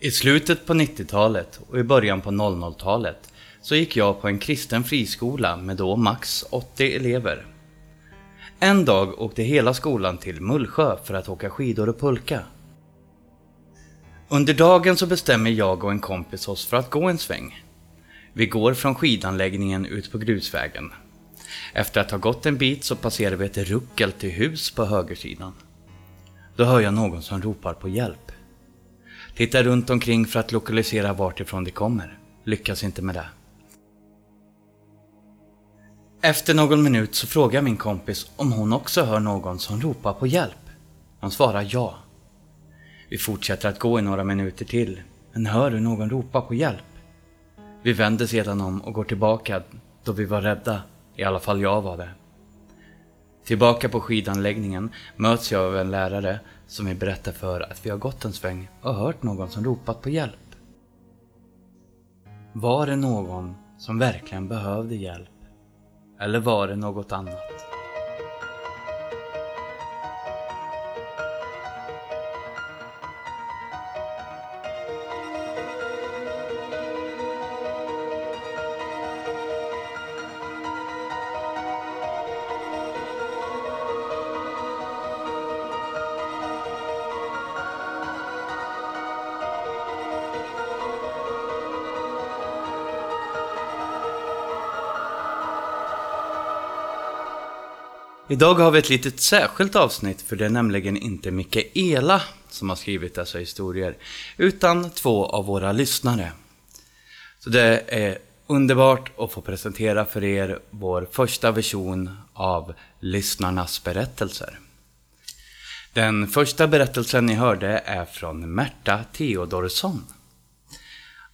I slutet på 90-talet och i början på 00-talet så gick jag på en kristen friskola med då max 80 elever. En dag åkte hela skolan till Mullsjö för att åka skidor och pulka. Under dagen så bestämmer jag och en kompis oss för att gå en sväng. Vi går från skidanläggningen ut på grusvägen. Efter att ha gått en bit så passerar vi ett ruckel till hus på högersidan. Då hör jag någon som ropar på hjälp. Tittar runt omkring för att lokalisera vart ifrån de kommer. Lyckas inte med det. Efter någon minut så frågar min kompis om hon också hör någon som ropar på hjälp. Hon svarar ja. Vi fortsätter att gå i några minuter till, men hör hur någon ropar på hjälp. Vi vänder sedan om och går tillbaka då vi var rädda, i alla fall jag var det. Tillbaka på skidanläggningen möts jag av en lärare som vill berätta för att vi har gått en sväng och hört någon som ropat på hjälp. Var det någon som verkligen behövde hjälp? Eller var det något annat? Idag har vi ett litet särskilt avsnitt för det är nämligen inte Mikaela som har skrivit dessa historier utan två av våra lyssnare. Så det är underbart att få presentera för er vår första version av Lyssnarnas berättelser. Den första berättelsen ni hörde är från Märta Theodorsson.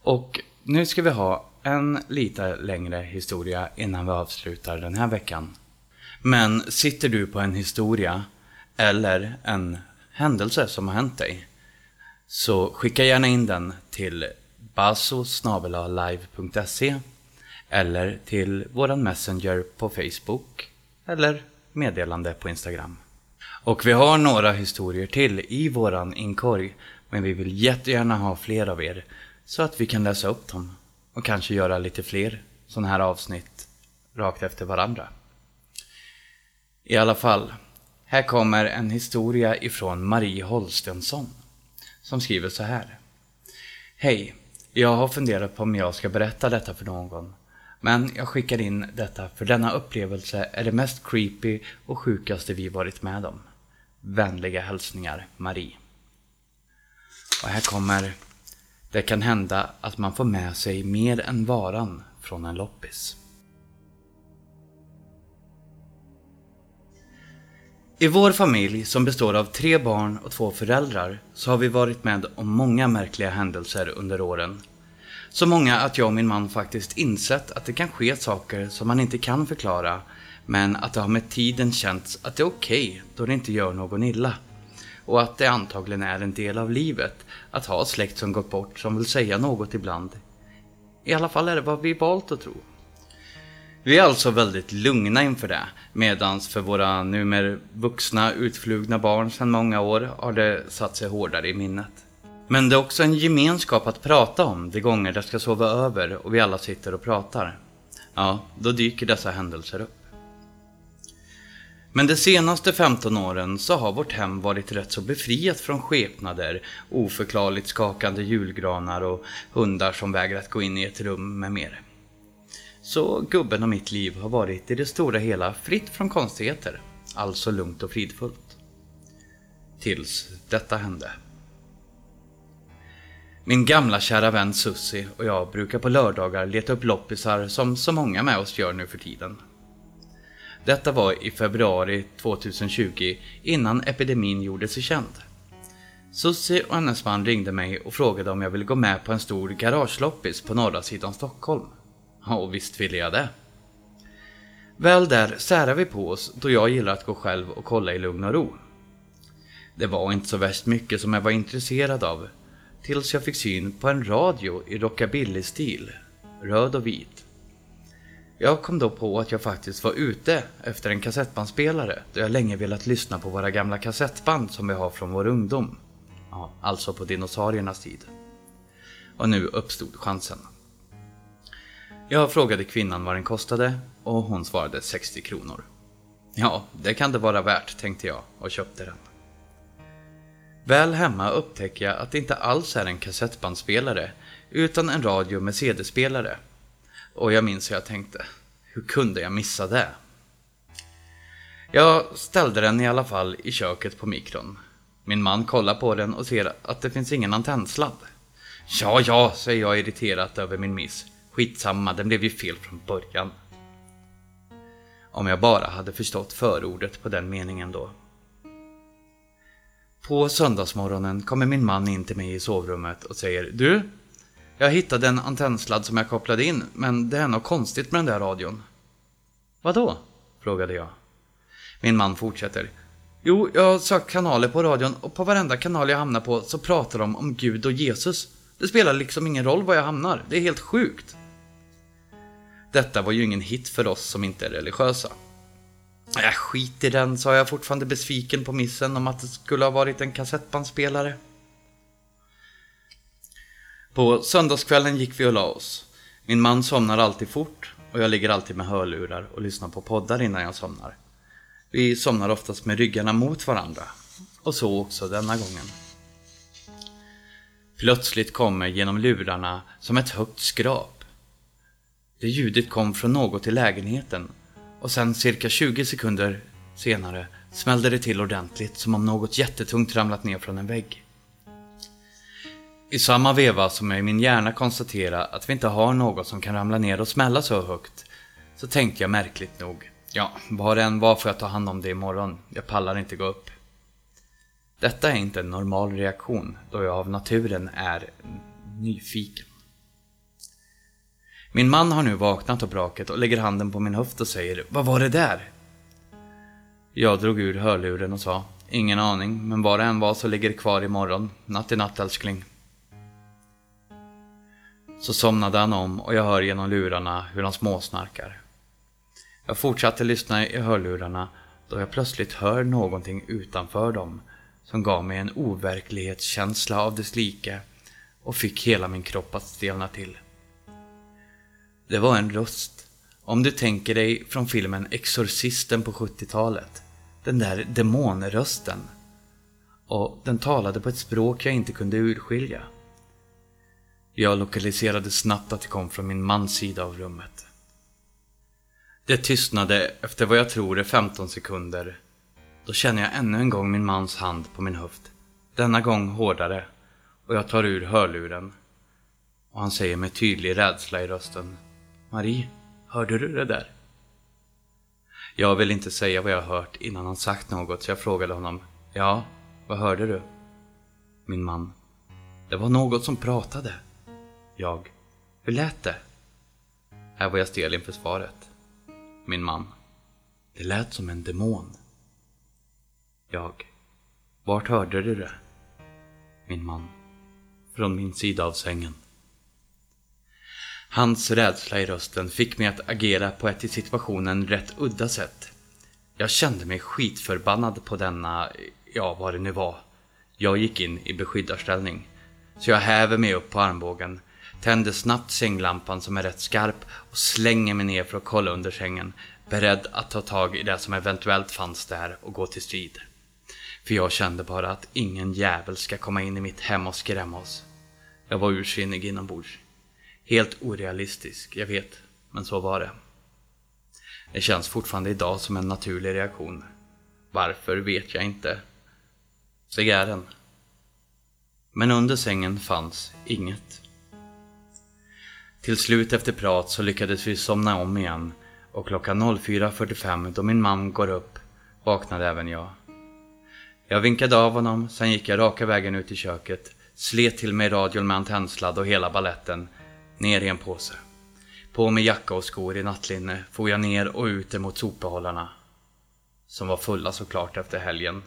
Och nu ska vi ha en lite längre historia innan vi avslutar den här veckan. Men sitter du på en historia eller en händelse som har hänt dig så skicka gärna in den till basosnabelalive.se eller till våran messenger på Facebook eller meddelande på Instagram. Och vi har några historier till i våran inkorg men vi vill jättegärna ha fler av er så att vi kan läsa upp dem och kanske göra lite fler sådana här avsnitt rakt efter varandra. I alla fall, här kommer en historia ifrån Marie Holstensson som skriver så här. Hej, jag har funderat på om jag ska berätta detta för någon. Men jag skickar in detta för denna upplevelse är det mest creepy och sjukaste vi varit med om. Vänliga hälsningar, Marie. Och här kommer Det kan hända att man får med sig mer än varan från en loppis. I vår familj, som består av tre barn och två föräldrar, så har vi varit med om många märkliga händelser under åren. Så många att jag och min man faktiskt insett att det kan ske saker som man inte kan förklara, men att det har med tiden känts att det är okej okay, då det inte gör någon illa. Och att det antagligen är en del av livet att ha släkt som gått bort som vill säga något ibland. I alla fall är det vad vi valt att tro. Vi är alltså väldigt lugna inför det, medan för våra numera vuxna utflugna barn sedan många år har det satt sig hårdare i minnet. Men det är också en gemenskap att prata om de gånger det ska sova över och vi alla sitter och pratar. Ja, då dyker dessa händelser upp. Men de senaste 15 åren så har vårt hem varit rätt så befriat från skepnader, oförklarligt skakande julgranar och hundar som vägrat gå in i ett rum med mer. Så gubben och mitt liv har varit i det stora hela fritt från konstigheter. Alltså lugnt och fridfullt. Tills detta hände. Min gamla kära vän Sussi och jag brukar på lördagar leta upp loppisar som så många med oss gör nu för tiden. Detta var i februari 2020 innan epidemin gjorde sig känd. Sussi och hennes man ringde mig och frågade om jag ville gå med på en stor garageloppis på norra sidan Stockholm. Och visst ville jag det. Väl där särade vi på oss då jag gillar att gå själv och kolla i lugn och ro. Det var inte så värst mycket som jag var intresserad av tills jag fick syn på en radio i rockabilly-stil, röd och vit. Jag kom då på att jag faktiskt var ute efter en kassettbandspelare då jag länge velat lyssna på våra gamla kassettband som vi har från vår ungdom. Ja, alltså på dinosauriernas tid. och nu uppstod chansen. Jag frågade kvinnan vad den kostade och hon svarade 60 kronor. Ja, det kan det vara värt, tänkte jag och köpte den. Väl hemma upptäcker jag att det inte alls är en kassettbandspelare utan en radio med CD-spelare. Och jag minns hur jag tänkte, hur kunde jag missa det? Jag ställde den i alla fall i köket på mikron. Min man kollar på den och ser att det finns ingen antennsladd. Ja, ja, säger jag irriterat över min miss. Skitsamma, den blev ju fel från början. Om jag bara hade förstått förordet på den meningen då. På söndagsmorgonen kommer min man in till mig i sovrummet och säger Du, jag hittade en antennsladd som jag kopplade in, men det är något konstigt med den där radion. Vadå? frågade jag. Min man fortsätter. Jo, jag har sökt kanaler på radion och på varenda kanal jag hamnar på så pratar de om Gud och Jesus. Det spelar liksom ingen roll var jag hamnar. Det är helt sjukt. Detta var ju ingen hit för oss som inte är religiösa. Äh, skit i den, sa jag fortfarande besviken på missen om att det skulle ha varit en kassettbandspelare. På söndagskvällen gick vi och la oss. Min man somnar alltid fort och jag ligger alltid med hörlurar och lyssnar på poddar innan jag somnar. Vi somnar oftast med ryggarna mot varandra. Och så också denna gången. Plötsligt kommer genom lurarna som ett högt skrap. Det ljudet kom från något i lägenheten och sen cirka 20 sekunder senare smällde det till ordentligt som om något jättetungt ramlat ner från en vägg. I samma veva som jag i min hjärna konstaterade att vi inte har något som kan ramla ner och smälla så högt så tänkte jag märkligt nog Ja, vad det än var får jag ta hand om det imorgon. Jag pallar inte gå upp. Detta är inte en normal reaktion då jag av naturen är nyfiken. Min man har nu vaknat av braket och lägger handen på min höft och säger Vad var det där? Jag drog ur hörluren och sa Ingen aning, men vad det än var så ligger det kvar imorgon. Natt i natt älskling. Så somnade han om och jag hör genom lurarna hur han småsnarkar. Jag fortsatte lyssna i hörlurarna då jag plötsligt hör någonting utanför dem som gav mig en overklighetskänsla av dess like och fick hela min kropp att stelna till. Det var en röst. Om du tänker dig från filmen Exorcisten på 70-talet. Den där demonrösten. Och den talade på ett språk jag inte kunde urskilja. Jag lokaliserade snabbt att det kom från min mans sida av rummet. Det tystnade efter vad jag tror är 15 sekunder. Då känner jag ännu en gång min mans hand på min höft. Denna gång hårdare. Och jag tar ur hörluren. Och han säger med tydlig rädsla i rösten. Marie, hörde du det där? Jag vill inte säga vad jag hört innan han sagt något så jag frågade honom. Ja, vad hörde du? Min man. Det var något som pratade. Jag. Hur lät det? Här var jag stel inför svaret. Min man. Det lät som en demon. Jag. Vart hörde du det? Min man. Från min sida av sängen. Hans rädsla i rösten fick mig att agera på ett i situationen rätt udda sätt. Jag kände mig skitförbannad på denna, ja vad det nu var. Jag gick in i beskyddarställning. Så jag häver mig upp på armbågen tänder snabbt sänglampan som är rätt skarp och slänger mig ner för att kolla under sängen, beredd att ta tag i det som eventuellt fanns där och gå till strid. För jag kände bara att ingen jävel ska komma in i mitt hem och skrämma oss. Jag var ursinnig inombords. Helt orealistisk, jag vet, men så var det. Det känns fortfarande idag som en naturlig reaktion. Varför vet jag inte. Cigarren. Men under sängen fanns inget. Till slut efter prat så lyckades vi somna om igen och klockan 04.45 då min man går upp vaknade även jag. Jag vinkade av honom, sen gick jag raka vägen ut i köket, slet till mig radion med antennsladd och hela balletten, ner i en påse. På med jacka och skor i nattlinne for jag ner och ut emot sopbehållarna. Som var fulla såklart efter helgen.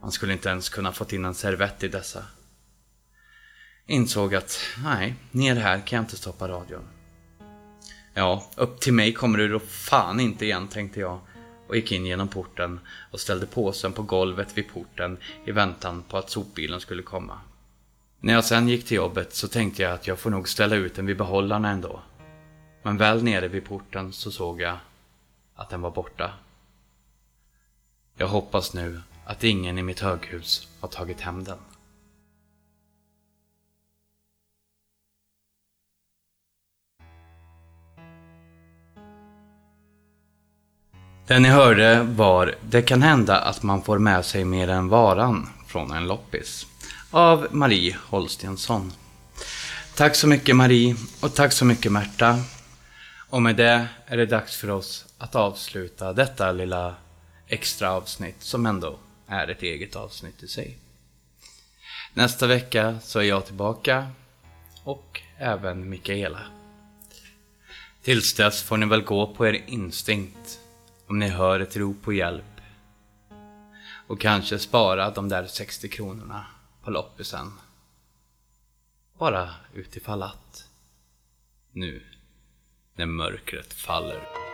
Man skulle inte ens kunna fått in en servett i dessa. Insåg att, nej, ner här kan jag inte stoppa radion. Ja, upp till mig kommer du då fan inte igen, tänkte jag och gick in genom porten och ställde påsen på golvet vid porten i väntan på att sopbilen skulle komma. När jag sen gick till jobbet så tänkte jag att jag får nog ställa ut den vid behållarna ändå. Men väl nere vid porten så såg jag att den var borta. Jag hoppas nu att ingen i mitt höghus har tagit hem den. Den ni hörde var Det kan hända att man får med sig mer än varan från en loppis av Marie Holstensson. Tack så mycket Marie och tack så mycket Märta. Och med det är det dags för oss att avsluta detta lilla extra avsnitt som ändå är ett eget avsnitt i sig. Nästa vecka så är jag tillbaka och även Mikaela. Tills dess får ni väl gå på er instinkt om ni hör ett rop på hjälp. Och kanske spara de där 60 kronorna på loppisen. Bara utifall att. Nu, när mörkret faller.